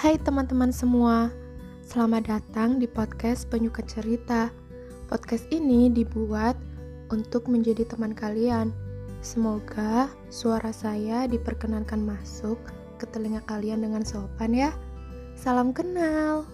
Hai teman-teman semua, selamat datang di podcast Penyuka Cerita. Podcast ini dibuat untuk menjadi teman kalian. Semoga suara saya diperkenankan masuk ke telinga kalian dengan sopan ya. Salam kenal.